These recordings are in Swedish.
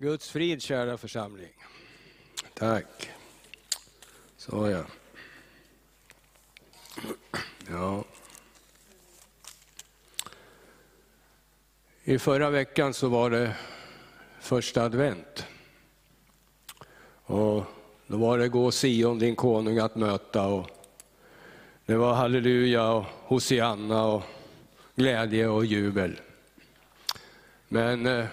Guds frid kära församling. Tack. Så ja. Ja. I förra veckan så var det första advent. Och då var det gå Sion din konung att möta. Och det var halleluja och hosianna och glädje och jubel. Men eh,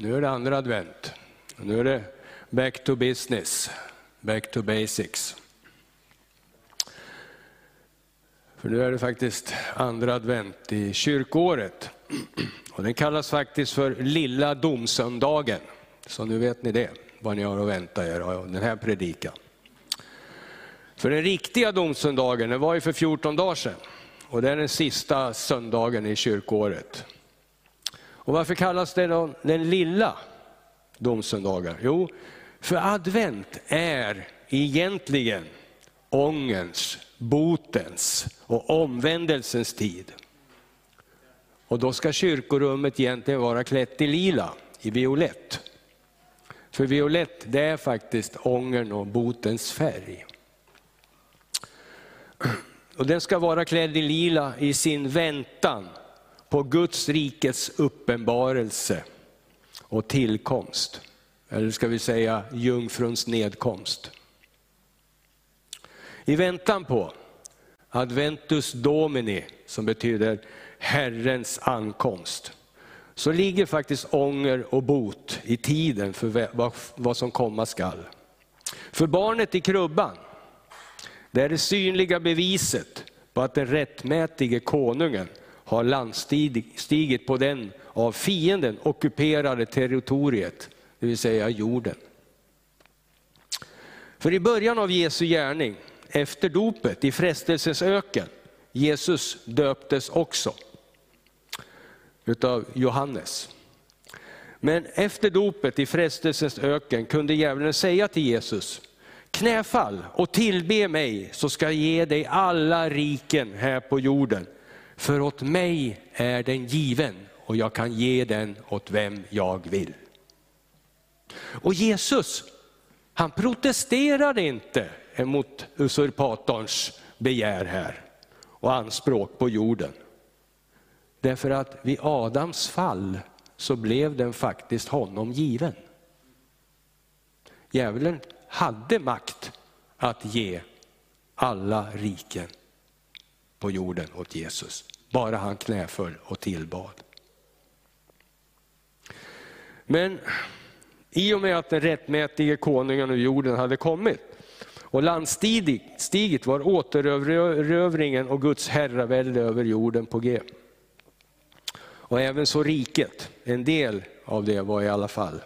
nu är det andra advent. Nu är det back to business, back to basics. För nu är det faktiskt andra advent i kyrkåret. Och den kallas faktiskt för lilla domsöndagen. Så nu vet ni det, vad ni har att vänta er av den här predikan. För den riktiga domsöndagen, den var ju för 14 dagar sedan. Och det är den sista söndagen i kyrkåret. Och varför kallas det då den lilla domsöndagen? Jo, för advent är egentligen ångens, botens och omvändelsens tid. Och då ska kyrkorummet egentligen vara klätt i lila, i violett. För violett det är faktiskt ångern och botens färg. Och den ska vara klädd i lila i sin väntan på Guds rikets uppenbarelse och tillkomst. Eller ska vi säga jungfruns nedkomst. I väntan på Adventus Domini, som betyder Herrens ankomst, så ligger faktiskt ånger och bot i tiden för vad som komma skall. För barnet i krubban, det är det synliga beviset på att den rättmätige konungen har landstigit på den av fienden ockuperade territoriet, det vill säga jorden. För i början av Jesu gärning, efter dopet i frestelsens öken, Jesus döptes också utav Johannes. Men efter dopet i frestelsens öken kunde djävulen säga till Jesus, knäfall och tillbe mig så ska jag ge dig alla riken här på jorden. För åt mig är den given och jag kan ge den åt vem jag vill. Och Jesus, han protesterade inte emot usurpatorns begär här och anspråk på jorden. Därför att vid Adams fall så blev den faktiskt honom given. Djävulen hade makt att ge alla riken på jorden åt Jesus. Bara han knäföll och tillbad. Men i och med att den rättmätige konungen ur jorden hade kommit och landstiget var återerövringen och Guds herravälde över jorden på G. Och även så riket, en del av det var i alla fall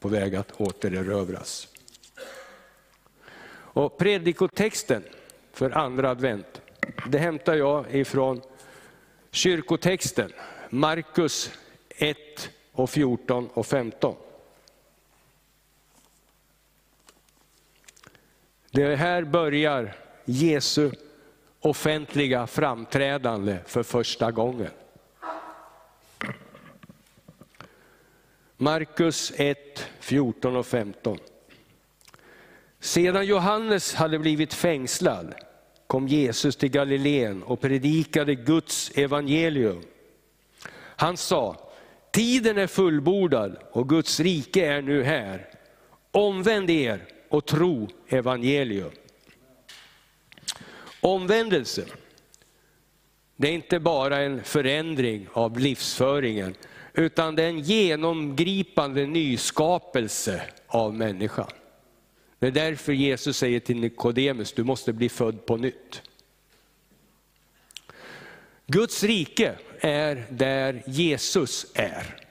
på väg att återerövras. Och predikotexten för andra advent, det hämtar jag ifrån kyrkotexten, Markus 1 och 14 och 15. Det här börjar Jesu offentliga framträdande för första gången. Markus 1, 14 och 15. Sedan Johannes hade blivit fängslad kom Jesus till Galileen och predikade Guds evangelium. Han sa, tiden är fullbordad och Guds rike är nu här. Omvänd er och tro evangelium. Omvändelse, det är inte bara en förändring av livsföringen, utan det är en genomgripande nyskapelse av människan. Det är därför Jesus säger till Nikodemus, du måste bli född på nytt. Guds rike är där Jesus är.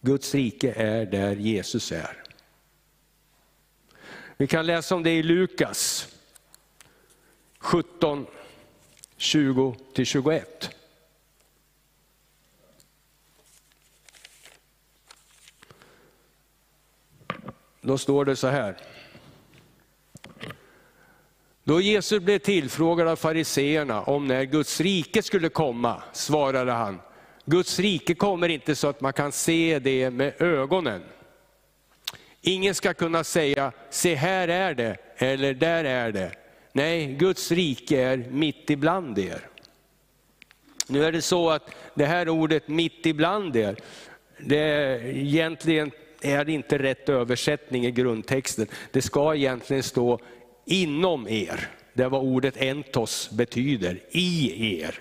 Guds rike är där Jesus är. Vi kan läsa om det i Lukas 17, 20-21. Då står det så här. Då Jesus blev tillfrågad av fariseerna om när Guds rike skulle komma, svarade han, Guds rike kommer inte så att man kan se det med ögonen, Ingen ska kunna säga, se här är det, eller där är det. Nej, Guds rike är mitt ibland er. Nu är det så att det här ordet mitt ibland er, det är egentligen är det inte rätt översättning i grundtexten. Det ska egentligen stå inom er. Det är vad ordet entos betyder, i er.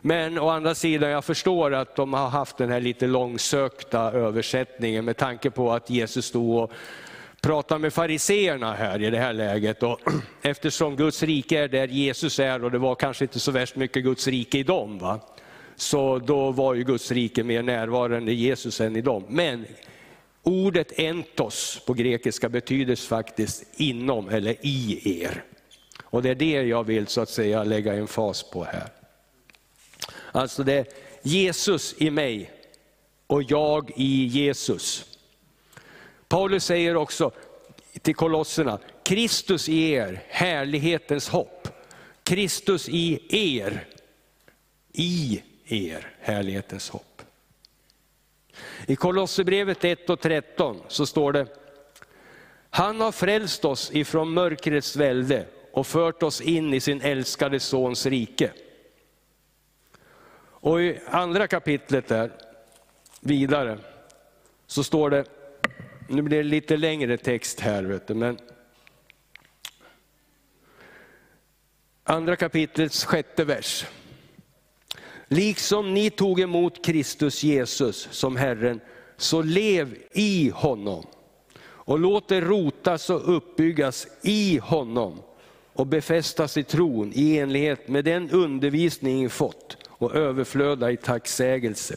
Men å andra sidan, jag förstår att de har haft den här lite långsökta översättningen med tanke på att Jesus stod och pratade med fariseerna här i det här läget. Och eftersom Guds rike är där Jesus är och det var kanske inte så värst mycket Guds rike i dem. Va? Så då var ju Guds rike mer närvarande i Jesus än i dem. Men ordet entos på grekiska betyder faktiskt inom eller i er. Och det är det jag vill så att säga lägga en fas på här. Alltså det är Jesus i mig och jag i Jesus. Paulus säger också till kolosserna, Kristus i er, härlighetens hopp. Kristus i er, i er, härlighetens hopp. I Kolosserbrevet 1 och 13 så står det, han har frälst oss ifrån mörkrets välde och fört oss in i sin älskade sons rike. Och i andra kapitlet där, vidare, så står det, nu blir det lite längre text här, vet du, men andra kapitlets sjätte vers. Liksom ni tog emot Kristus Jesus som Herren, så lev i honom. Och låt er rotas och uppbyggas i honom och befästas i tron i enlighet med den undervisning ni fått och överflöda i tacksägelse.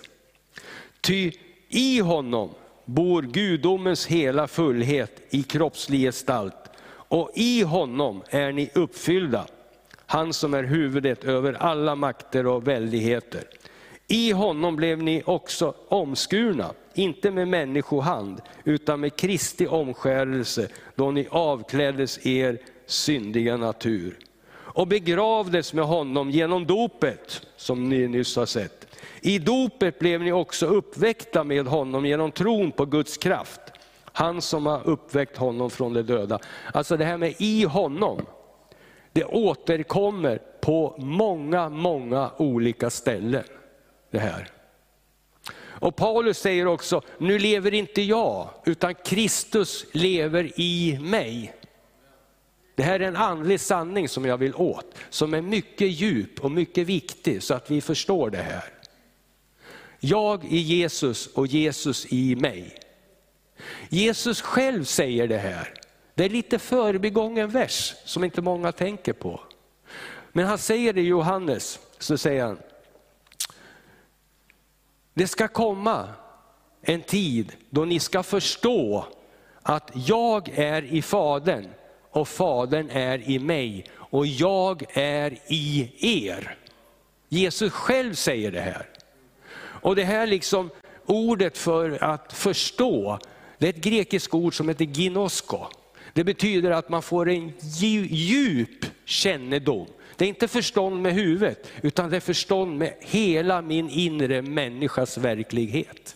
Ty i honom bor gudomens hela fullhet i kroppslig gestalt och i honom är ni uppfyllda, han som är huvudet över alla makter och väldigheter. I honom blev ni också omskurna, inte med människohand, utan med Kristi omskärelse, då ni avkläddes er syndiga natur och begravdes med honom genom dopet, som ni nyss har sett. I dopet blev ni också uppväckta med honom genom tron på Guds kraft. Han som har uppväckt honom från de döda. Alltså det här med i honom, det återkommer på många, många olika ställen. Det här. Och Paulus säger också, nu lever inte jag, utan Kristus lever i mig. Det här är en andlig sanning som jag vill åt, som är mycket djup och mycket viktig så att vi förstår det här. Jag i Jesus och Jesus i mig. Jesus själv säger det här. Det är lite förbigången vers som inte många tänker på. Men han säger det i Johannes, så säger han, det ska komma en tid då ni ska förstå att jag är i Fadern och Fadern är i mig och jag är i er. Jesus själv säger det här. Och det här liksom ordet för att förstå, det är ett grekiskt ord som heter ginosko. Det betyder att man får en djup kännedom. Det är inte förstånd med huvudet, utan det är förstånd med hela min inre människas verklighet.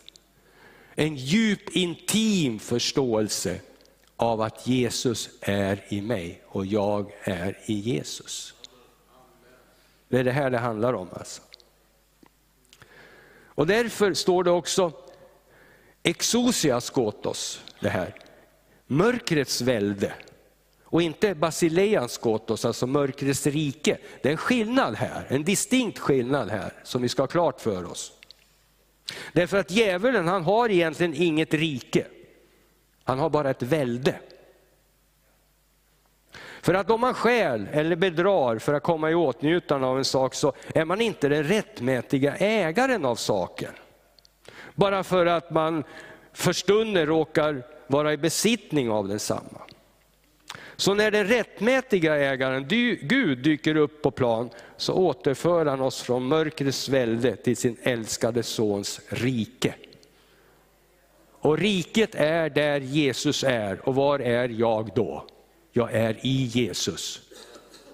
En djup intim förståelse av att Jesus är i mig och jag är i Jesus. Det är det här det handlar om. Alltså. Och därför står det också exosia gotos, det här. Mörkrets välde. Och inte basileians gotos, alltså mörkrets rike. Det är en skillnad här, en distinkt skillnad här som vi ska ha klart för oss. Därför att djävulen han har egentligen inget rike. Han har bara ett välde. För att om man stjäl eller bedrar för att komma i åtnjutande av en sak så är man inte den rättmätiga ägaren av saken. Bara för att man för stunden råkar vara i besittning av densamma. Så när den rättmätiga ägaren, Gud, dyker upp på plan så återför han oss från mörkrets välde till sin älskade sons rike. Och riket är där Jesus är, och var är jag då? Jag är i Jesus.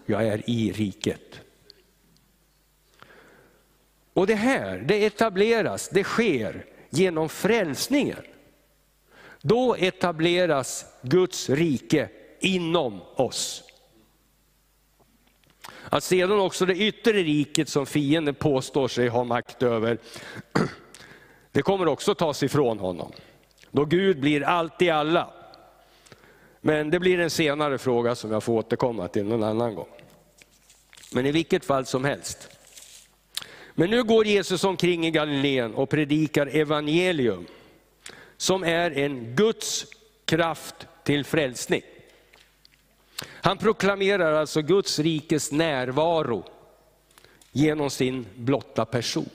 Jag är i riket. Och det här, det etableras, det sker genom frälsningen. Då etableras Guds rike inom oss. Att sedan också det yttre riket som fienden påstår sig ha makt över, det kommer också tas ifrån honom. Då Gud blir allt i alla. Men det blir en senare fråga som jag får återkomma till någon annan gång. Men i vilket fall som helst. Men nu går Jesus omkring i Galileen och predikar evangelium, som är en Guds kraft till frälsning. Han proklamerar alltså Guds rikes närvaro genom sin blotta person.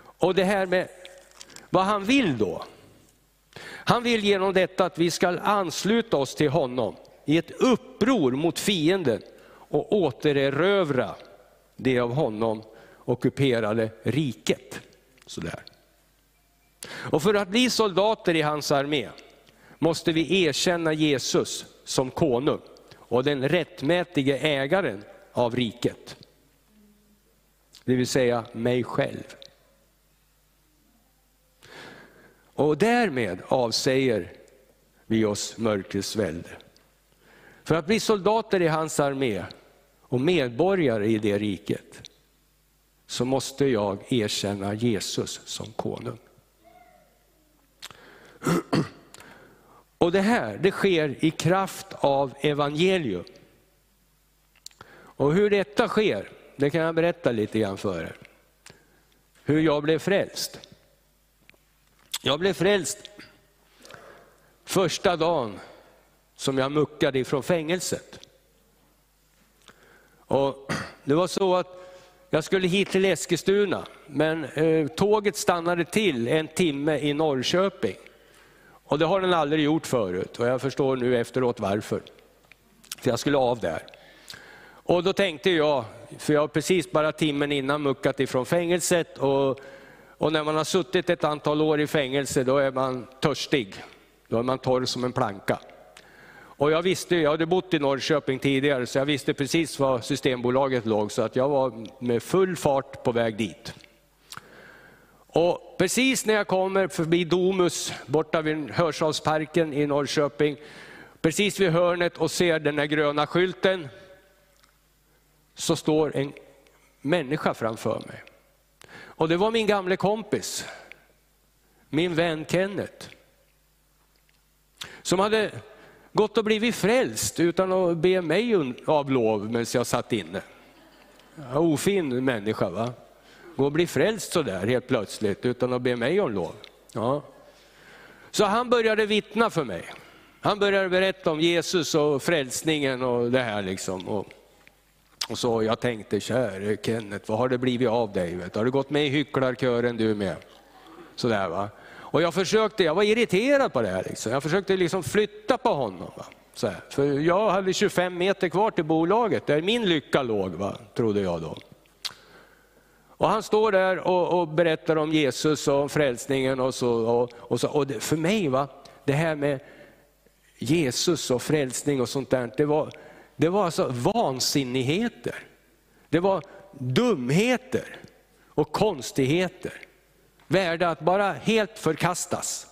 Och det här med vad han vill då. Han vill genom detta att vi ska ansluta oss till honom i ett uppror mot fienden och återerövra det av honom ockuperade riket. Sådär. Och för att bli soldater i hans armé måste vi erkänna Jesus som konung och den rättmätige ägaren av riket. Det vill säga mig själv. Och därmed avsäger vi oss mörkrets välde. För att bli soldater i hans armé och medborgare i det riket, så måste jag erkänna Jesus som konung. Och det här det sker i kraft av evangelium. Och hur detta sker, det kan jag berätta lite grann för er. Hur jag blev frälst. Jag blev frälst första dagen som jag muckade ifrån fängelset. Och det var så att jag skulle hit till Eskilstuna, men eh, tåget stannade till en timme i Norrköping. Och det har den aldrig gjort förut och jag förstår nu efteråt varför. För jag skulle av där. Och då tänkte jag, för jag har precis bara timmen innan muckat ifrån fängelset och, och när man har suttit ett antal år i fängelse då är man törstig. Då är man torr som en planka. Och jag visste, jag hade bott i Norrköping tidigare så jag visste precis var Systembolaget låg så att jag var med full fart på väg dit. Och precis när jag kommer förbi Domus, borta vid Hörsalsparken i Norrköping, precis vid hörnet och ser den där gröna skylten, så står en människa framför mig. Och det var min gamle kompis, min vän Kenneth, som hade gått och blivit frälst utan att be mig av lov medan jag satt inne. Ofin människa va? Gå och bli frälst sådär helt plötsligt utan att be mig om lov. Ja. Så han började vittna för mig. Han började berätta om Jesus och frälsningen och det här. Liksom. Och, och så jag tänkte, käre Kenneth, vad har det blivit av dig? Vet? Har du gått med i hycklarkören du med? Sådär, va? Och jag försökte, jag var irriterad på det här. Liksom. Jag försökte liksom flytta på honom. Va? Så här. För jag hade 25 meter kvar till bolaget, där min lycka låg, va? trodde jag då. Och han står där och, och, berättar om Jesus och frälsningen. Och så, och, och, så, och det, för mig, va, det här med Jesus och frälsning och sånt där, det var, det var alltså vansinnigheter. Det var dumheter och konstigheter, värda att bara helt förkastas.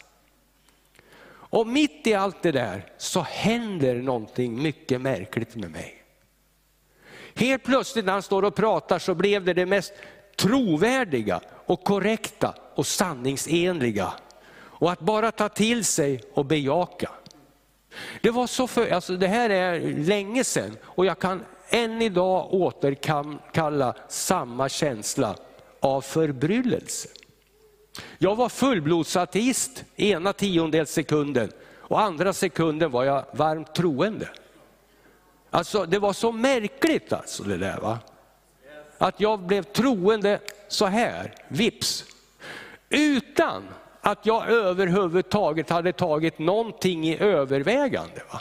Och mitt i allt det där så händer någonting mycket märkligt med mig. Helt plötsligt när han står och pratar så blev det det mest trovärdiga och korrekta och sanningsenliga. Och att bara ta till sig och bejaka. Det, var så för, alltså det här är länge sedan och jag kan än idag återkalla samma känsla av förbryllelse. Jag var fullblodsateist ena tiondels sekunden och andra sekunden var jag varmt troende. Alltså det var så märkligt alltså det där. Va? Att jag blev troende så här, vips. Utan att jag överhuvudtaget hade tagit någonting i övervägande. Va?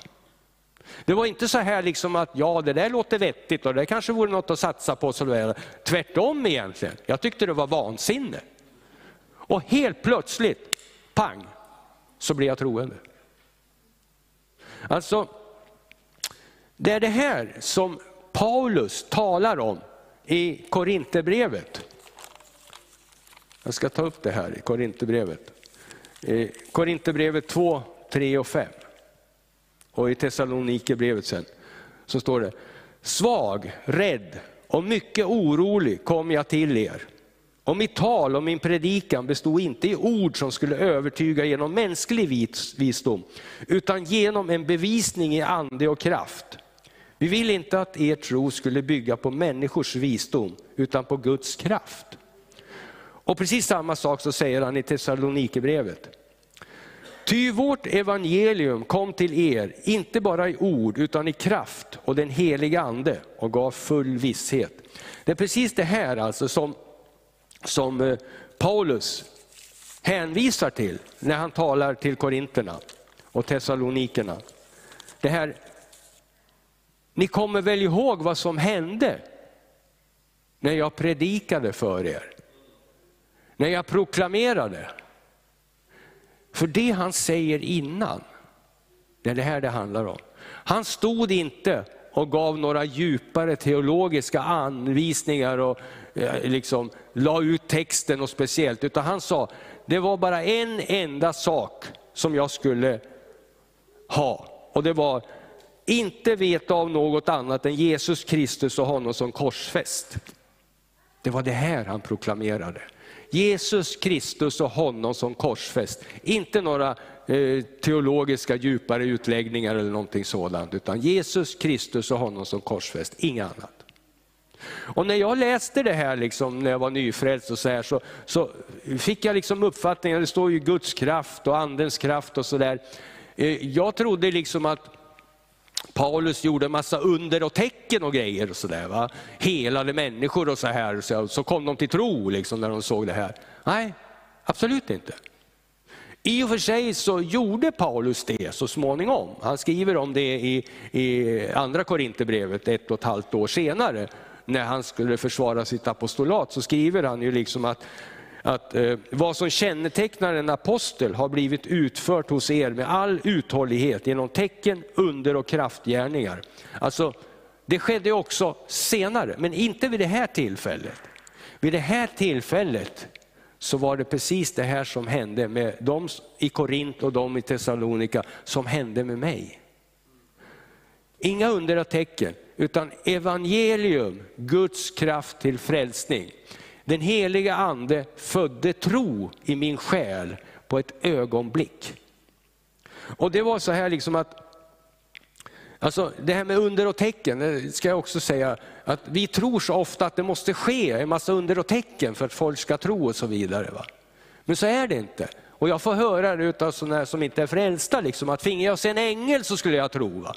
Det var inte så här liksom att ja, det där låter vettigt och det kanske vore något att satsa på. Så Tvärtom egentligen, jag tyckte det var vansinne. Och helt plötsligt, pang, så blev jag troende. Alltså, det är det här som Paulus talar om i Korinthierbrevet. Jag ska ta upp det här i Korinthierbrevet. Korinthierbrevet 2, 3 och 5. Och i Thessalonikerbrevet sen så står det, svag, rädd och mycket orolig kom jag till er. Och mitt tal och min predikan bestod inte i ord som skulle övertyga genom mänsklig visdom, utan genom en bevisning i ande och kraft. Vi vill inte att er tro skulle bygga på människors visdom, utan på Guds kraft. Och precis samma sak så säger han i Thessalonikerbrevet. Ty vårt evangelium kom till er, inte bara i ord utan i kraft och den heliga ande och gav full visshet. Det är precis det här alltså som, som eh, Paulus hänvisar till när han talar till korinterna och Thessalonikerna. Det här, ni kommer väl ihåg vad som hände när jag predikade för er? När jag proklamerade? För det han säger innan, det är det här det handlar om. Han stod inte och gav några djupare teologiska anvisningar och eh, liksom la ut texten och speciellt, utan han sa, det var bara en enda sak som jag skulle ha. Och det var, inte veta av något annat än Jesus Kristus och honom som korsfäst. Det var det här han proklamerade. Jesus Kristus och honom som korsfäst. Inte några eh, teologiska djupare utläggningar eller någonting sådant, utan Jesus Kristus och honom som korsfäst, inget annat. Och när jag läste det här liksom, när jag var nyfrälst och så, här, så, så fick jag liksom uppfattningen, det står ju Guds kraft och andens kraft och sådär. Eh, jag trodde liksom att Paulus gjorde massa under och tecken och grejer och sådär. Helade människor och så här. Så, så kom de till tro liksom när de såg det här. Nej, absolut inte. I och för sig så gjorde Paulus det så småningom. Han skriver om det i, i andra Korinthierbrevet ett och ett halvt år senare. När han skulle försvara sitt apostolat så skriver han ju liksom att att eh, vad som kännetecknar en apostel har blivit utfört hos er med all uthållighet genom tecken, under och kraftgärningar. Alltså, det skedde också senare, men inte vid det här tillfället. Vid det här tillfället så var det precis det här som hände med de i Korint och de i Thessalonika, som hände med mig. Inga under och tecken, utan evangelium, Guds kraft till frälsning. Den heliga ande födde tro i min själ på ett ögonblick. Och det var så här liksom att, alltså det här med under och tecken, det ska jag också säga, att vi tror så ofta att det måste ske en massa under och tecken för att folk ska tro och så vidare. Va? Men så är det inte. Och jag får höra det av sådana som inte är frälsta, liksom, att finge jag se en ängel så skulle jag tro. Va?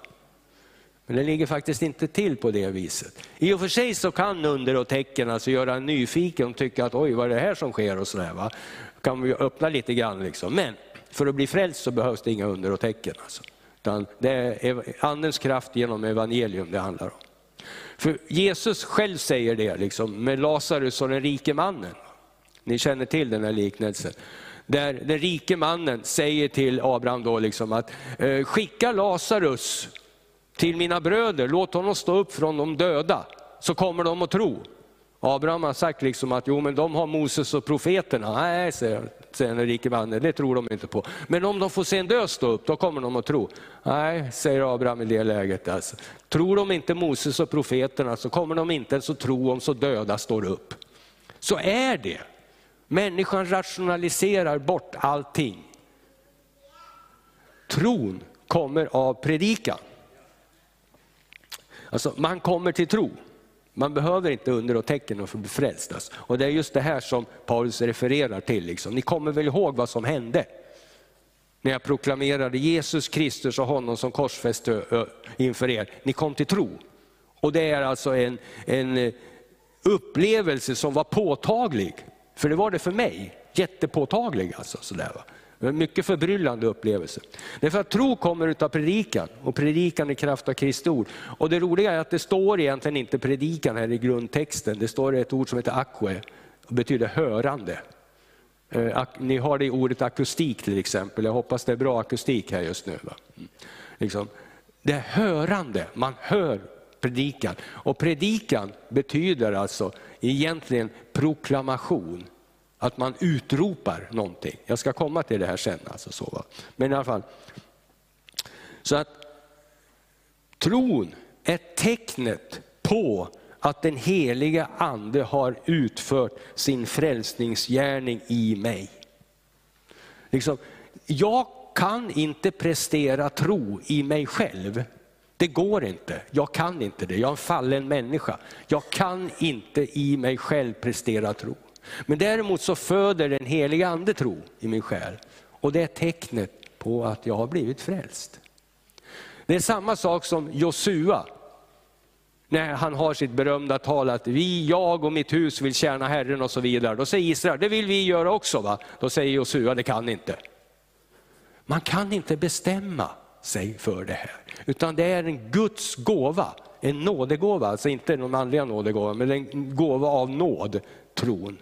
Men det ligger faktiskt inte till på det viset. I och för sig så kan under och tecken alltså göra en nyfiken och tycka att oj, vad är det här som sker och sådär. Va? kan vi öppna lite grann. Liksom. Men för att bli frälst så behövs det inga under och tecken. Alltså. Utan det är andens kraft genom evangelium det handlar om. För Jesus själv säger det liksom, med Lazarus och den rike mannen. Ni känner till den här liknelsen. Där den rike mannen säger till Abraham då liksom att eh, skicka Lazarus till mina bröder, låt honom stå upp från de döda, så kommer de att tro. Abraham har sagt liksom att jo, men de har Moses och profeterna. Nej, säger, säger den rike mannen, det tror de inte på. Men om de får se en död stå upp, då kommer de att tro. Nej, säger Abraham i det läget. Alltså. Tror de inte Moses och profeterna så kommer de inte ens att tro om så döda står upp. Så är det. Människan rationaliserar bort allting. Tron kommer av predikan. Alltså, man kommer till tro. Man behöver inte under och tecken för att bli frälst. Alltså. Och det är just det här som Paulus refererar till. Liksom. Ni kommer väl ihåg vad som hände? När jag proklamerade Jesus Kristus och honom som korsfäst inför er. Ni kom till tro. Och det är alltså en, en eh, upplevelse som var påtaglig. För det var det för mig. Jättepåtaglig alltså. Sådär, va? En mycket förbryllande upplevelse. Därför att tro kommer utav predikan och predikan i kraft av Kristi ord. Och det roliga är att det står egentligen inte predikan här i grundtexten. Det står ett ord som heter akwe och betyder hörande. Eh, ni har det i ordet akustik till exempel. Jag hoppas det är bra akustik här just nu. Va? Mm. Liksom. Det är hörande, man hör predikan. Och predikan betyder alltså egentligen proklamation. Att man utropar någonting. Jag ska komma till det här sen. Alltså så, va? Men i alla fall. Så att tron är tecknet på att den heliga ande har utfört sin frälsningsgärning i mig. Liksom, jag kan inte prestera tro i mig själv. Det går inte, jag kan inte det, jag är en fallen människa. Jag kan inte i mig själv prestera tro. Men däremot så föder den heliga ande tro i min själ. Och det är tecknet på att jag har blivit frälst. Det är samma sak som Josua, när han har sitt berömda tal att vi, jag och mitt hus vill tjäna Herren och så vidare. Då säger Israel, det vill vi göra också. Va? Då säger Josua, det kan inte. Man kan inte bestämma sig för det här, utan det är en Guds gåva, en nådegåva, alltså inte någon andliga nådegåva, men en gåva av nåd, tron.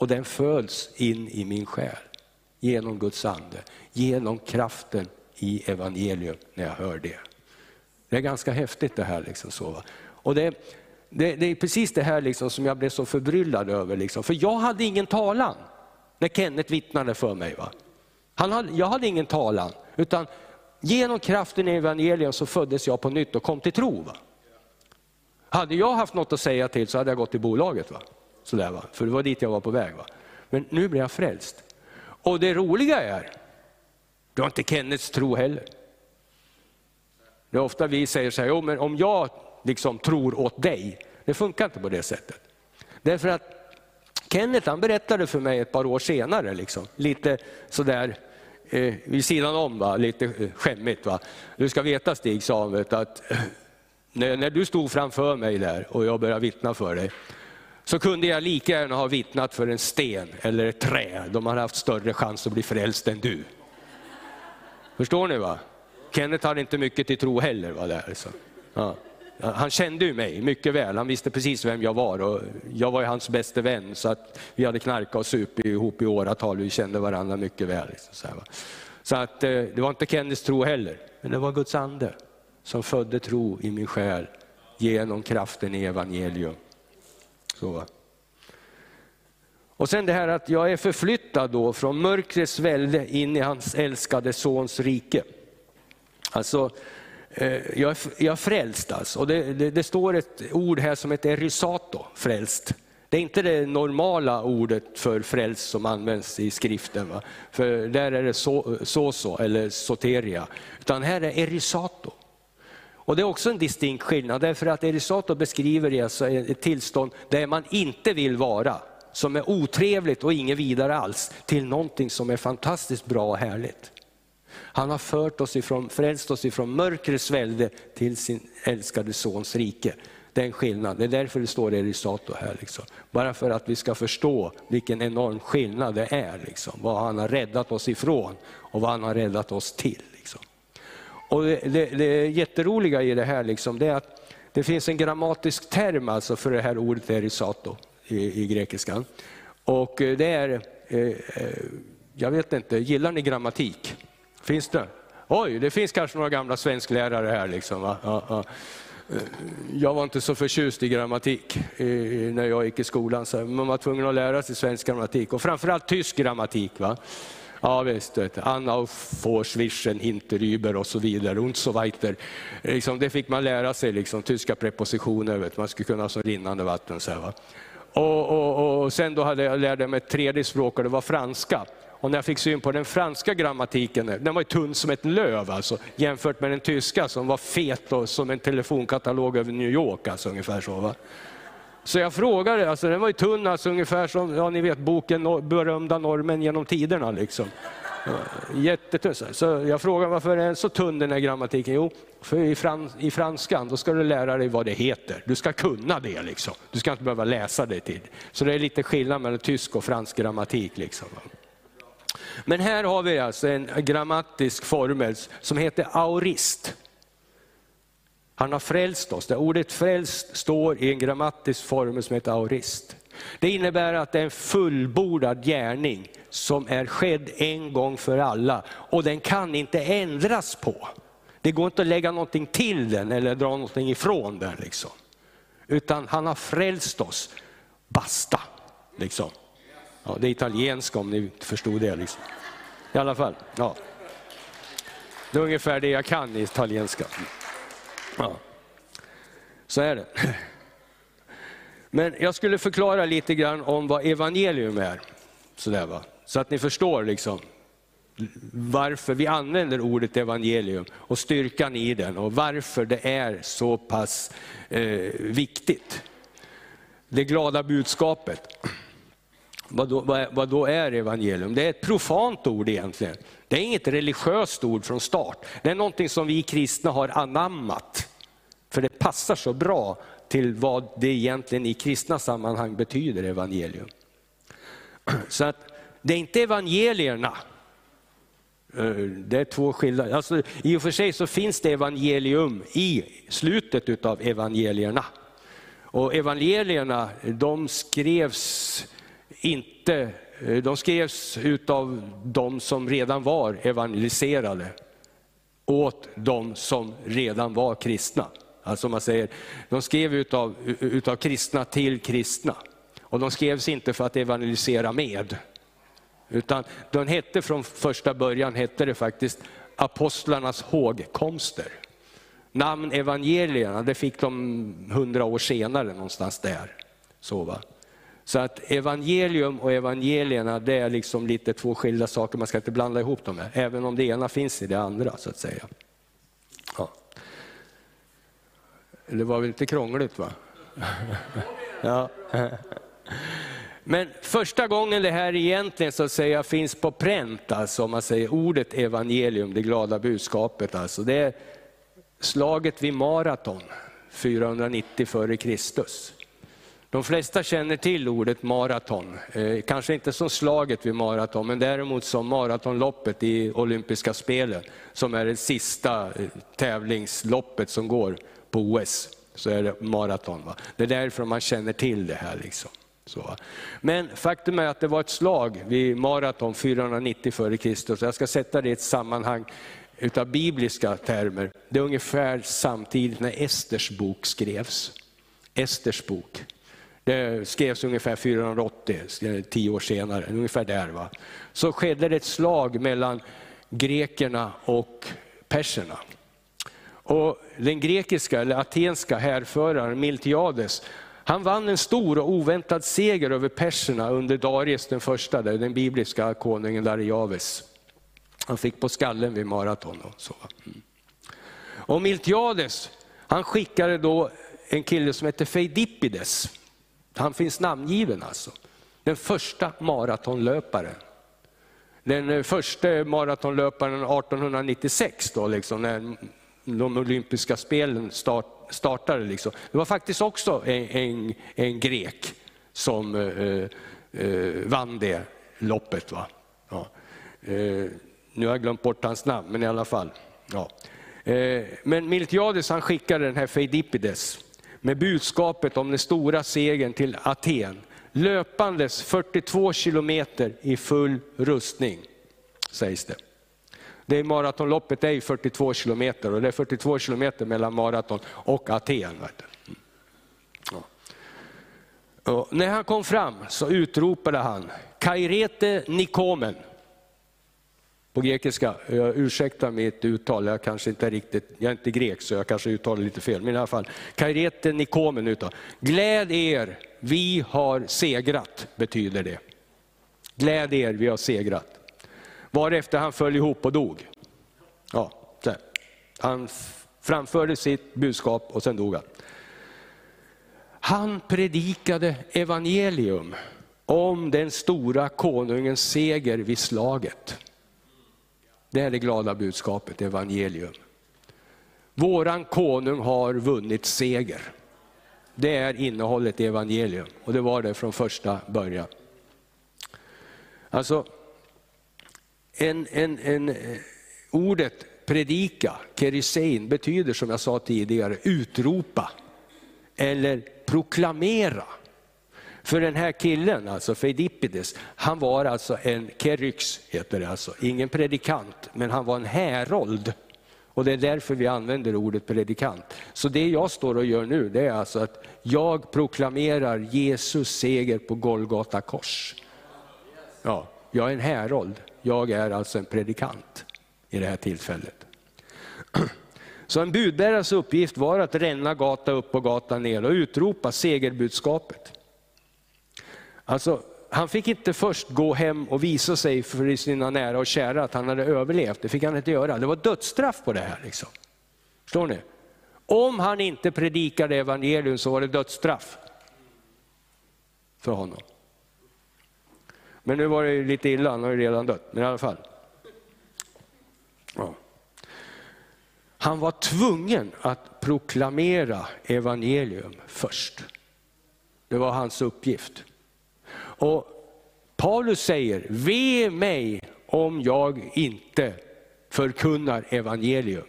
Och den föds in i min själ genom Guds ande, genom kraften i evangelium när jag hör det. Det är ganska häftigt det här. Liksom så. Och det, det, det, är precis det här liksom som jag blev så förbryllad över. Liksom. För jag hade ingen talan när Kenneth vittnade för mig. Va? Han hade, jag hade ingen talan, utan genom kraften i evangelium så föddes jag på nytt och kom till tro. Va? Hade jag haft något att säga till så hade jag gått till bolaget. Va? Sådär, va? För det var dit jag var på väg. Va? Men nu blir jag frälst. Och det roliga är, du har inte Kennets tro heller. Det är ofta vi säger så här, jo, men om jag liksom tror åt dig, det funkar inte på det sättet. Därför att Kenneth han berättade för mig ett par år senare, liksom, lite sådär eh, vid sidan om, va? lite eh, skämmigt. Va? Du ska veta Stig, sa han, att eh, när, när du stod framför mig där och jag började vittna för dig, så kunde jag lika gärna ha vittnat för en sten eller ett trä. De hade haft större chans att bli frälst än du. Förstår ni? va? Kenneth hade inte mycket till tro heller. Va, där, så. Ja. Han kände ju mig mycket väl, han visste precis vem jag var och jag var ju hans bästa vän så att vi hade knarkat och supit ihop i åratal, vi kände varandra mycket väl. Liksom, så, så, att eh, det var inte Kenneths tro heller, men det var Guds ande som födde tro i min själ genom kraften i evangelium. Så. Och sen det här att jag är förflyttad då från mörkrets välde in i hans älskade sons rike. Alltså, eh, jag, är, jag är frälst alltså. Och det, det, det, står ett ord här som heter erysato, frälst. Det är inte det normala ordet för frälst som används i skriften. Va? För där är det så, så, så eller soteria. Utan här är erisato. Och Det är också en distinkt skillnad, därför att erisato beskriver alltså ett tillstånd där man inte vill vara, som är otrevligt och inget vidare alls, till någonting som är fantastiskt bra och härligt. Han har fört oss ifrån, frälst oss ifrån mörkrets välde till sin älskade sons rike. Det är en skillnad, det är därför det står Erisato här. Liksom. Bara för att vi ska förstå vilken enorm skillnad det är. Liksom. Vad han har räddat oss ifrån och vad han har räddat oss till. Och det, det, det jätteroliga i det här liksom, det är att det finns en grammatisk term alltså för det här ordet erisato i, i grekiskan. Och eh, det är, eh, eh, jag vet inte, gillar ni grammatik? Finns det? Oj, det finns kanske några gamla svensklärare här. Liksom, va? Ja, ja. Eh, jag var inte så förtjust i grammatik när jag gick i skolan, så man var tvungen att lära sig svensk grammatik och framförallt tysk grammatik. Va? Ja visst, Anna och Hinterüber och så vidare, und so weiter. Liksom, det fick man lära sig, liksom, tyska prepositioner, vet, man skulle kunna som rinnande vatten. Så här, va? Och, och, och, sen då hade jag lärt mig ett tredje språk och det var franska. Och när jag fick syn på den franska grammatiken, den var tunn som ett löv alltså, jämfört med den tyska som var fet och som en telefonkatalog över New York. Alltså, ungefär så, va? Så jag frågade, alltså, den var ju tunn, alltså, ungefär som ja, ni vet, boken berömda normen genom tiderna. Liksom. Jättetunn. Så jag frågade varför är den så tunn den här grammatiken? Jo, för i, frans, i franskan då ska du lära dig vad det heter. Du ska kunna det. Liksom. Du ska inte behöva läsa det till. Så det är lite skillnad mellan tysk och fransk grammatik. Liksom. Men här har vi alltså en grammatisk formel som heter aurist. Han har frälst oss. Det ordet frälst står i en grammatisk formel som heter aurist. Det innebär att det är en fullbordad gärning som är skedd en gång för alla och den kan inte ändras på. Det går inte att lägga någonting till den eller dra någonting ifrån den. Liksom. Utan han har frälst oss. Basta. Liksom. Ja, det är italienska om ni inte förstod det. Liksom. I alla fall. Ja. Det är ungefär det jag kan i italienska. Ja. Så är det. Men jag skulle förklara lite grann om vad evangelium är. Sådär, va? Så att ni förstår liksom, varför vi använder ordet evangelium och styrkan i den och varför det är så pass eh, viktigt. Det glada budskapet. Vad då, vad, vad då, är evangelium? Det är ett profant ord egentligen. Det är inget religiöst ord från start. Det är någonting som vi kristna har anammat. För det passar så bra till vad det egentligen i kristna sammanhang betyder, evangelium. Så att det är inte evangelierna, eh, det är två skilda, alltså, i och för sig så finns det evangelium i slutet utav evangelierna. Och evangelierna de skrevs inte, eh, de skrevs utav de som redan var evangeliserade åt de som redan var kristna. Alltså man säger, de skrev utav, utav kristna till kristna. Och de skrevs inte för att evangelisera med. Utan den hette från första början hette det faktiskt apostlarnas hågkomster. Namn evangelierna, det fick de hundra år senare någonstans där. Så, va? Så att evangelium och evangelierna det är liksom lite två skilda saker, man ska inte blanda ihop dem, här, även om det ena finns i det andra så att säga. Ja. Det var väl inte krångligt va? ja. Men första gången det här egentligen så att säga finns på pränt, alltså om man säger ordet evangelium, det glada budskapet, alltså, det är slaget vid Maraton 490 f.Kr. De flesta känner till ordet maraton, eh, kanske inte som slaget vid maraton, men däremot som maratonloppet i olympiska spelen, som är det sista eh, tävlingsloppet som går på OS. Så är det maraton. Va? Det är därför man känner till det här. Liksom. Så. Men faktum är att det var ett slag vid maraton 490 f.Kr. Jag ska sätta det i ett sammanhang utav bibliska termer. Det är ungefär samtidigt när Esters bok skrevs. Esters bok. Det skrevs ungefär 480, eh, tio år senare, ungefär där. Va? Så skedde det ett slag mellan grekerna och perserna. Och den grekiska eller atenska härföraren Miltiades, han vann en stor och oväntad seger över perserna under Darius den första, den bibliska konungen Darius. Han fick på skallen vid maraton. Och, så. Mm. Och Miltiades, han skickade då en kille som hette Feidippides. Han finns namngiven alltså. Den första maratonlöparen. Den eh, första maratonlöparen 1896, då, liksom, när de olympiska spelen start, startade. Liksom. Det var faktiskt också en, en, en grek som eh, eh, eh, vann det loppet. Va? Ja. Eh, nu har jag glömt bort hans namn, men i alla fall. Ja. Eh, men Miltiades han skickade den här Feidippides med budskapet om den stora segern till Aten. Löpandes 42 kilometer i full rustning, sägs det. Det maratonloppet är 42 kilometer och det är 42 kilometer mellan maraton och Aten. Och när han kom fram så utropade han, Kairete Nikomen. På grekiska, jag ursäktar mitt uttal, jag kanske inte är riktigt, jag är inte grek så jag kanske uttalar lite fel, men i alla fall. Kairete Nikomen utav. Gläd er, vi har segrat, betyder det. Gläd er, vi har segrat. Varefter han föll ihop och dog. Ja, han framförde sitt budskap och sen dog han. Han predikade evangelium om den stora konungens seger vid slaget. Det är det glada budskapet, evangelium. Våran konung har vunnit seger. Det är innehållet i evangelium och det var det från första början. Alltså, en, en, en, eh, ordet predika, kerisein, betyder som jag sa tidigare utropa eller proklamera. För den här killen, alltså Feidippides, han var alltså en keryx, heter det alltså. ingen predikant, men han var en härold. Och det är därför vi använder ordet predikant. Så det jag står och gör nu, det är alltså att jag proklamerar Jesus seger på Golgata kors. Ja, jag är en härold. Jag är alltså en predikant i det här tillfället. Så en budbärares uppgift var att ränna gata upp och gata ner och utropa segerbudskapet. Alltså, han fick inte först gå hem och visa sig för sina nära och kära att han hade överlevt. Det fick han inte göra. Det var dödsstraff på det här. Liksom. Förstår ni? Om han inte predikade evangelium så var det dödsstraff för honom. Men nu var det lite illa, han har ju redan dött, men i alla fall. Ja. Han var tvungen att proklamera evangelium först. Det var hans uppgift. Och Paulus säger, ve mig om jag inte förkunnar evangelium.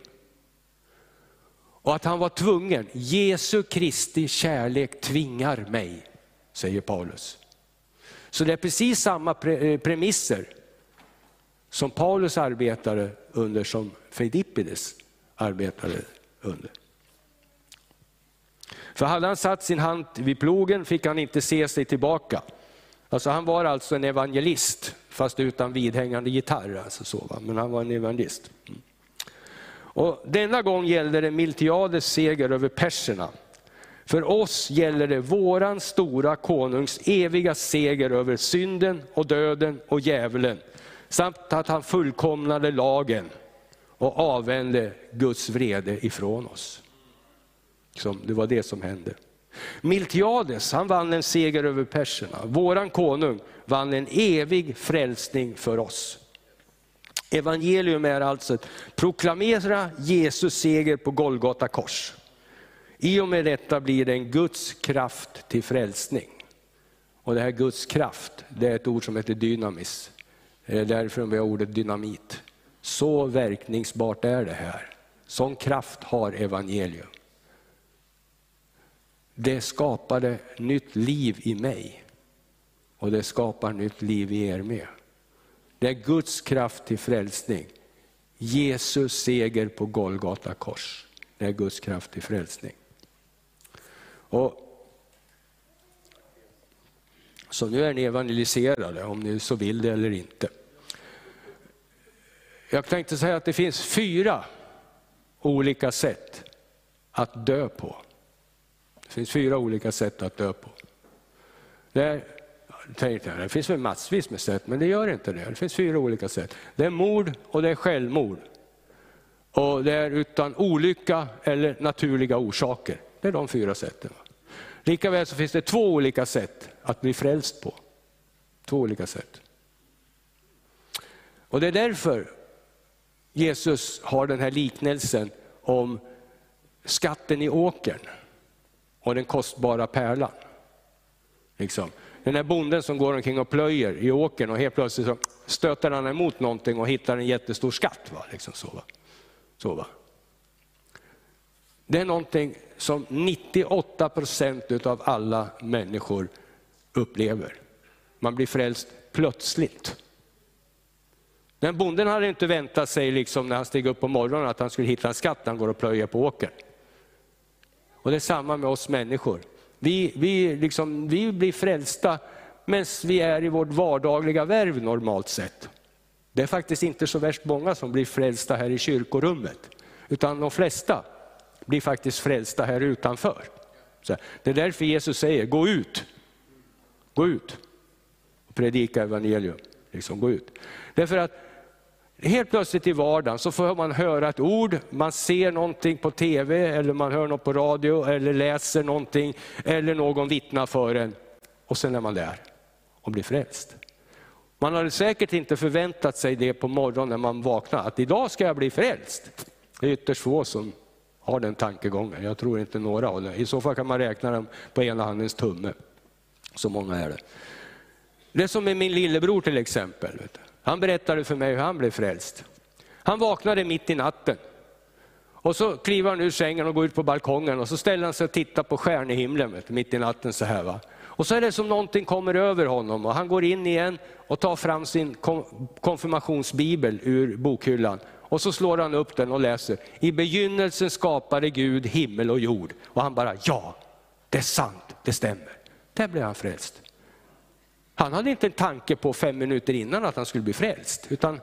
Och att han var tvungen, Jesu Kristi kärlek tvingar mig, säger Paulus. Så det är precis samma eh, premisser som Paulus arbetade under som Filippides arbetade under. För hade han satt sin hand vid plogen fick han inte se sig tillbaka. Alltså han var alltså en evangelist, fast utan vidhängande gitarr. Alltså så, va? Men han var en evangelist. Mm. Och denna gång gällde det Miltiades seger över perserna. För oss gäller det våran stora konungs eviga seger över synden och döden och djävulen, samt att han fullkomnade lagen och avvände Guds vrede ifrån oss. det var det som hände. Miltiades han vann en seger över perserna. Våran konung vann en evig frälsning för oss. Evangelium är alltså att proklamera Jesus seger på Golgata kors. I och med detta blir det en Guds kraft till frälsning. Och det här Guds kraft, det är ett ord som heter dynamis. Det är därför vi har ordet dynamit. Så verkningsbart är det här. Sån kraft har evangelium. Det skapade nytt liv i mig och det skapar nytt liv i er med. Det är Guds kraft till frälsning. Jesus seger på Golgata kors. Det är Guds kraft till frälsning. Och, så nu är ni evangeliserade, om ni så vill det eller inte. Jag tänkte säga att det finns fyra olika sätt att dö på. Det finns fyra olika sätt att dö på. Det, är, tänkte det finns väl massvis med sätt, men det gör inte det. Det finns fyra olika sätt. Det är mord och det är självmord. Och det är utan olycka eller naturliga orsaker. Det är de fyra sätten. Likaväl så finns det två olika sätt att bli frälst på. Två olika sätt. Och det är därför Jesus har den här liknelsen om skatten i åkern och den kostbara pärlan. Liksom. Den här bonden som går omkring och plöjer i åkern och helt plötsligt så stöter han emot någonting och hittar en jättestor skatt. Va? Liksom så, va? Så, va? Det är någonting som 98 procent av alla människor upplever. Man blir frälst plötsligt. Den bonden hade inte väntat sig liksom när han steg upp på morgonen att han skulle hitta en skatt när han går och plöjer på åkern. Och det är samma med oss människor. Vi, vi, liksom, vi blir frälsta medan vi är i vårt vardagliga värv normalt sett. Det är faktiskt inte så värst många som blir frälsta här i kyrkorummet, utan de flesta blir faktiskt frälsta här utanför. Så det är därför Jesus säger, gå ut. Gå ut och predika evangelium. Liksom, gå ut. Därför att Helt plötsligt i vardagen så får man höra ett ord, man ser någonting på tv, eller man hör något på radio, eller läser någonting, eller någon vittnar för en. Och sen är man där och blir frälst. Man hade säkert inte förväntat sig det på morgonen när man vaknar, att idag ska jag bli frälst. Det är ytterst få som har den tankegången, jag tror inte några har det. I så fall kan man räkna dem på ena handens tumme. Så många är det. Det är som med min lillebror till exempel. Han berättade för mig hur han blev frälst. Han vaknade mitt i natten. Och så kliver han ur sängen och går ut på balkongen och så ställer han sig och tittar på stjärnehimlen mitt i natten så här. Va? Och så är det som någonting kommer över honom och han går in igen och tar fram sin konfirmationsbibel ur bokhyllan. Och så slår han upp den och läser, i begynnelsen skapade Gud himmel och jord. Och han bara, ja, det är sant, det stämmer. Där blev han frälst. Han hade inte en tanke på fem minuter innan att han skulle bli frälst, utan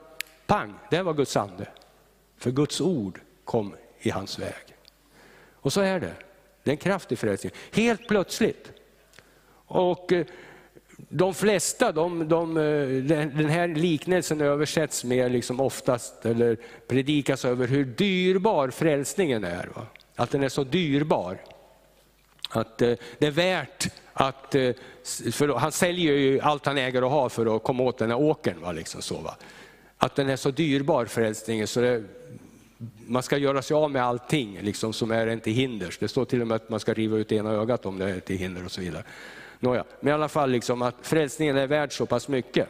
pang, det var Guds ande. För Guds ord kom i hans väg. Och så är det. Det är en kraftig frälsning. Helt plötsligt. Och eh, de flesta, de, de, eh, den här liknelsen översätts med liksom oftast, eller predikas över hur dyrbar frälsningen är. Va? Att den är så dyrbar. Att eh, det är värt att, eh, för han säljer ju allt han äger och har för att komma åt den här åkern. Va? Liksom så, va? Att den är så dyrbar frälsningen så det, man ska göra sig av med allting liksom, som är en till hinders. Det står till och med att man ska riva ut ena ögat om det är till hinder och så vidare. Nåja, men i alla fall liksom att frälsningen är värd så pass mycket.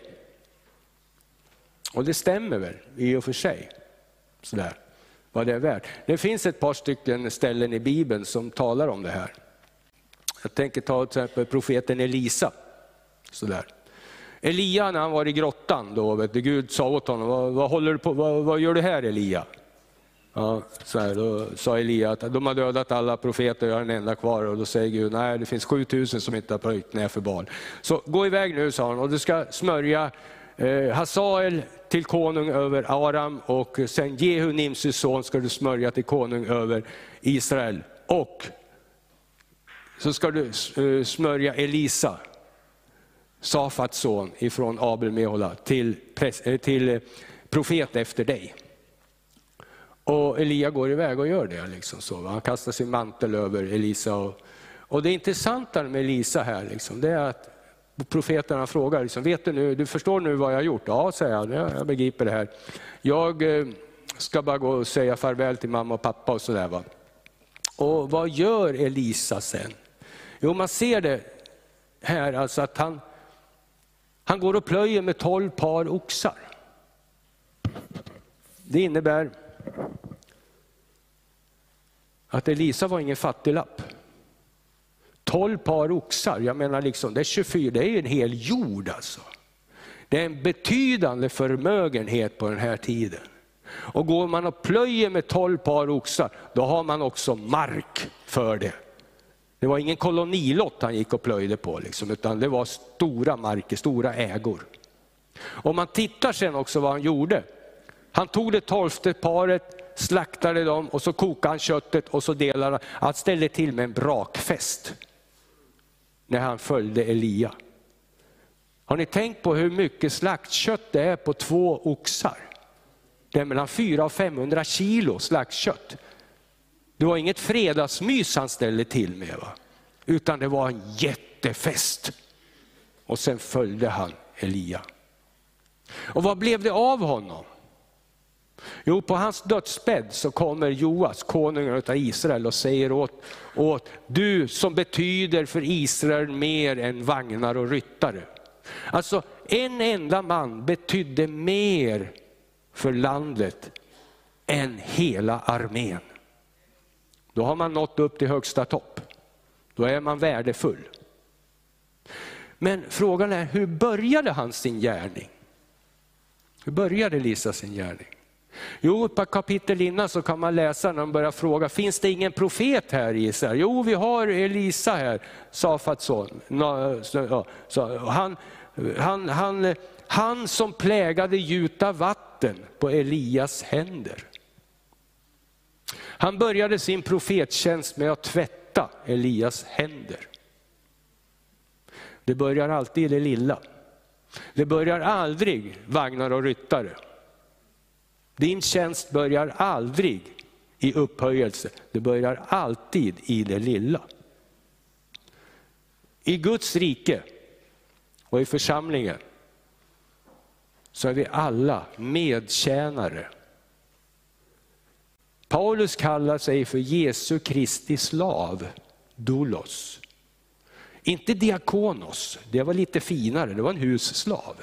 Och det stämmer väl i och för sig, sådär, vad det är värt. Det finns ett par stycken ställen i Bibeln som talar om det här. Jag tänker ta till exempel profeten Elisa. Sådär. Elia när han var i grottan, då, vet du, Gud sa åt honom, vad, vad håller du på, vad, vad gör du här Elia? Ja, så här, då sa Elia att de har dödat alla profeter och jag är den enda kvar. Och då säger Gud, nej det finns 7000 som inte har plöjt ner för barn. Så gå iväg nu, sa han, och du ska smörja eh, Hasael till konung över Aram och sen Jehu, Nimsis son, ska du smörja till konung över Israel. Och så ska du eh, smörja Elisa, Safats son ifrån Abel Mehola, till, eh, till eh, profet efter dig. Och Elia går iväg och gör det. Liksom så. Han kastar sin mantel över Elisa. Och, och det intressanta med Elisa här, liksom, det är att profeterna frågar, liksom, vet du nu, du förstår nu vad jag har gjort? Ja, säger han, jag begriper det här. Jag ska bara gå och säga farväl till mamma och pappa och sådär. Och vad gör Elisa sen? Jo, man ser det här, alltså att han, han går och plöjer med tolv par oxar. Det innebär att Elisa var ingen fattiglapp. 12 par oxar, jag menar liksom, det är 24, det är en hel jord alltså. Det är en betydande förmögenhet på den här tiden. Och går man och plöjer med 12 par oxar, då har man också mark för det. Det var ingen kolonilott han gick och plöjde på, liksom, utan det var stora marker, stora ägor. Om man tittar sen också vad han gjorde. Han tog det tolfte paret, slaktade dem och så kokade han köttet och så delade han. Han ställde till med en brakfest när han följde Elia. Har ni tänkt på hur mycket slaktkött det är på två oxar? Det är mellan 400 och 500 kilo slaktkött. Det var inget fredagsmys han ställde till med, va? utan det var en jättefest. Och sen följde han Elia. Och vad blev det av honom? Jo, på hans dödsbädd så kommer Joas, konungen av Israel och säger åt, åt du som betyder för Israel mer än vagnar och ryttare. Alltså en enda man betydde mer för landet än hela armén. Då har man nått upp till högsta topp. Då är man värdefull. Men frågan är, hur började han sin gärning? Hur började Lisa sin gärning? Jo, ett par kapitel innan så kan man läsa när de börjar fråga, finns det ingen profet här i Israel? Jo, vi har Elisa här, Safats son. Han, han, han, han som plägade gjuta vatten på Elias händer. Han började sin profettjänst med att tvätta Elias händer. Det börjar alltid i det lilla. Det börjar aldrig vagnar och ryttare. Din tjänst börjar aldrig i upphöjelse, det börjar alltid i det lilla. I Guds rike och i församlingen så är vi alla medtjänare. Paulus kallar sig för Jesu Kristi slav, doulos. Inte diakonos, det var lite finare, det var en husslav.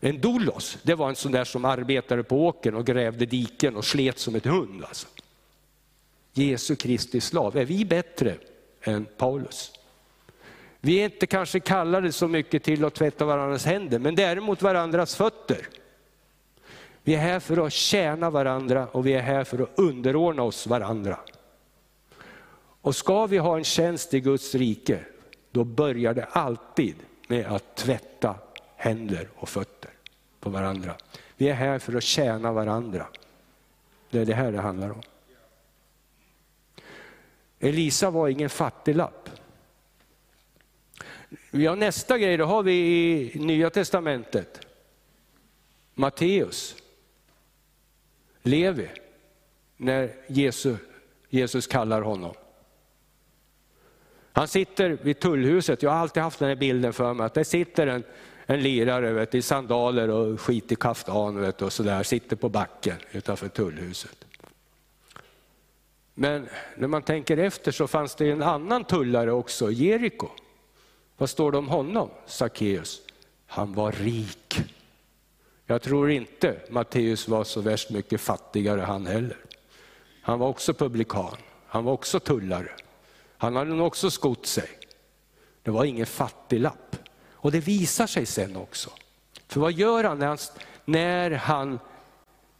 En doulos, det var en sån där som arbetade på åkern och grävde diken och slet som ett hund. Alltså. Jesu Kristi slav, är vi bättre än Paulus? Vi är inte kanske kallade så mycket till att tvätta varandras händer, men däremot varandras fötter. Vi är här för att tjäna varandra och vi är här för att underordna oss varandra. Och ska vi ha en tjänst i Guds rike, då börjar det alltid med att tvätta händer och fötter på varandra. Vi är här för att tjäna varandra. Det är det här det handlar om. Elisa var ingen fattiglapp. Ja, nästa grej, då har vi i Nya Testamentet. Matteus. Levi, när Jesus, Jesus kallar honom. Han sitter vid tullhuset, jag har alltid haft den här bilden för mig, att där sitter en, en lirare vet, i sandaler och skit i kaftan vet, och sådär, sitter på backen utanför tullhuset. Men när man tänker efter så fanns det en annan tullare också, Jeriko. Vad står det om honom, Sackeus? Han var rik. Jag tror inte Matteus var så värst mycket fattigare han heller. Han var också publikan, han var också tullare. Han hade nog också skott sig. Det var ingen fattiglapp. Och det visar sig sen också. För vad gör han när han, när han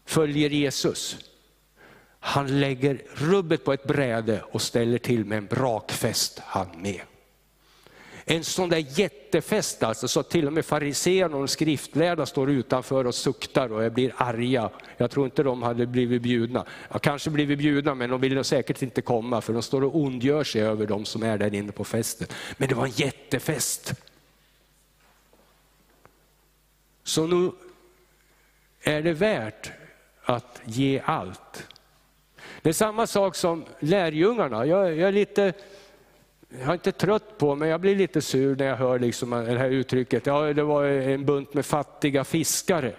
följer Jesus? Han lägger rubbet på ett bräde och ställer till med en brakfest han med. En sån där jättefest alltså, så till och med fariséerna och de skriftlärda står utanför och suktar och blir arga. Jag tror inte de hade blivit bjudna. Ja, kanske blivit bjudna men de ville säkert inte komma för de står och ondgör sig över de som är där inne på festen. Men det var en jättefest. Så nu är det värt att ge allt. Det är samma sak som lärjungarna. Jag, jag är lite jag är inte trött på, men jag blir lite sur när jag hör liksom det här uttrycket, ja det var en bunt med fattiga fiskare.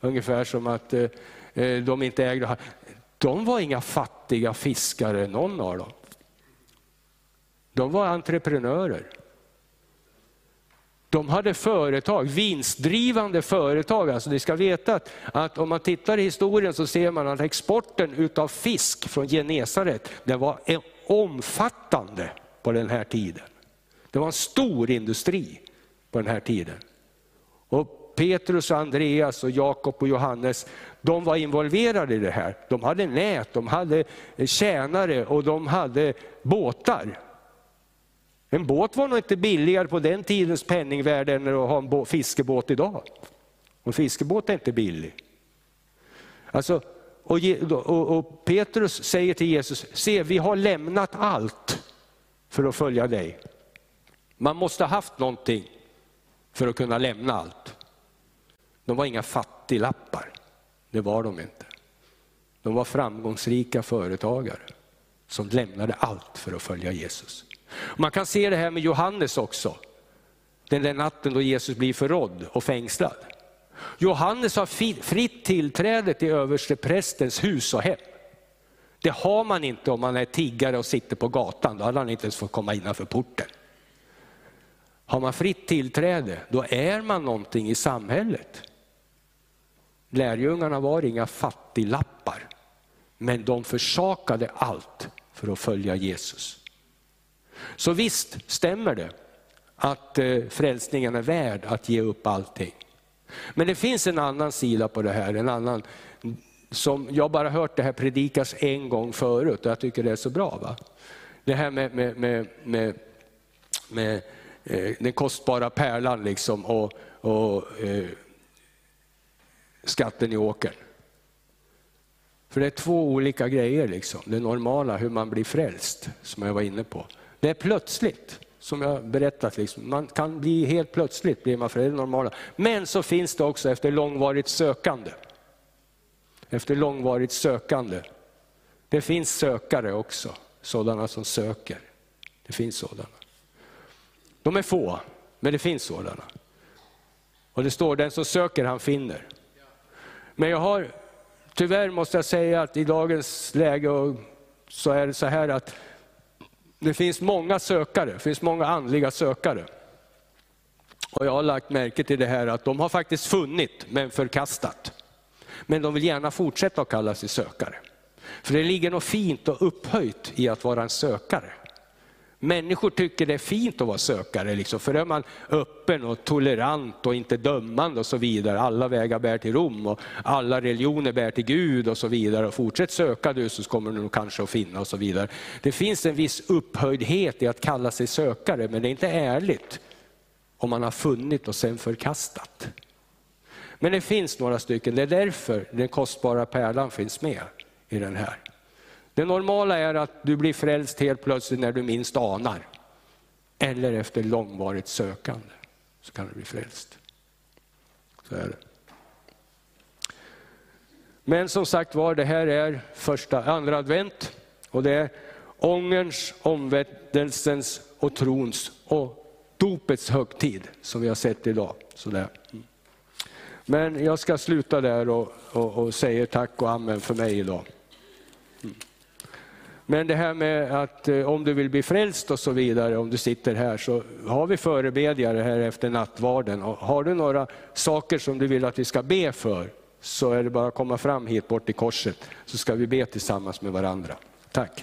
Ungefär som att eh, eh de inte ägde... De var inga fattiga fiskare, någon av dem. De var entreprenörer. De hade företag, vinstdrivande företag. Alltså ni ska veta att, att, om man tittar i historien så ser man att exporten utav fisk från Genesaret, den var omfattande på den här tiden. Det var en stor industri på den här tiden. Och Petrus, Andreas, och Jakob och Johannes, de var involverade i det här. De hade nät, de hade tjänare och de hade båtar. En båt var nog inte billigare på den tidens penningvärde än att ha en fiskebåt idag. En fiskebåt är inte billig. Alltså, och, och, och Petrus säger till Jesus, se vi har lämnat allt för att följa dig. Man måste ha haft någonting för att kunna lämna allt. De var inga fattiglappar, det var de inte. De var framgångsrika företagare som lämnade allt för att följa Jesus. Man kan se det här med Johannes också, den där natten då Jesus blir förrådd och fängslad. Johannes har fritt tillträde till översteprästens hus och hem. Det har man inte om man är tiggare och sitter på gatan, då hade han inte ens fått komma innanför porten. Har man fritt tillträde, då är man någonting i samhället. Lärjungarna var inga fattiglappar, men de försakade allt för att följa Jesus. Så visst stämmer det att eh, frälsningen är värd att ge upp allting. Men det finns en annan sida på det här, en annan som jag bara hört det här predikas en gång förut och jag tycker det är så bra. Va? Det här med, med, med, med, med eh, den kostbara pärlan liksom och, och eh, skatten i åkern. För det är två olika grejer. Liksom. Det normala, hur man blir frälst, som jag var inne på. Det är plötsligt, som jag berättat. Liksom. Man kan bli helt plötsligt blir man frälst, normala. Men så finns det också efter långvarigt sökande efter långvarigt sökande. Det finns sökare också, sådana som söker. Det finns sådana. De är få, men det finns sådana. Och det står den som söker han finner. Men jag har, tyvärr måste jag säga att i dagens läge så är det så här att det finns många sökare, det finns många andliga sökare. Och jag har lagt märke till det här att de har faktiskt funnit men förkastat. Men de vill gärna fortsätta att kalla sig sökare. För det ligger något fint och upphöjt i att vara en sökare. Människor tycker det är fint att vara sökare, liksom, för då är man öppen och tolerant och inte dömande och så vidare. Alla vägar bär till Rom och alla religioner bär till Gud och så vidare. Och fortsätt söka du så kommer du kanske att finna och så vidare. Det finns en viss upphöjdhet i att kalla sig sökare, men det är inte ärligt om man har funnit och sen förkastat. Men det finns några stycken, det är därför den kostbara pärlan finns med i den här. Det normala är att du blir frälst helt plötsligt när du minst anar. Eller efter långvarigt sökande så kan du bli frälst. Så är det. Men som sagt var, det här är första, andra advent och det är ångerns, omvändelsens och trons och dopets högtid som vi har sett idag. Sådär. Men jag ska sluta där och, och, och säger tack och amen för mig idag. Mm. Men det här med att eh, om du vill bli frälst och så vidare, om du sitter här, så har vi förebedjare här efter nattvarden. Och har du några saker som du vill att vi ska be för, så är det bara att komma fram hit bort till korset, så ska vi be tillsammans med varandra. Tack.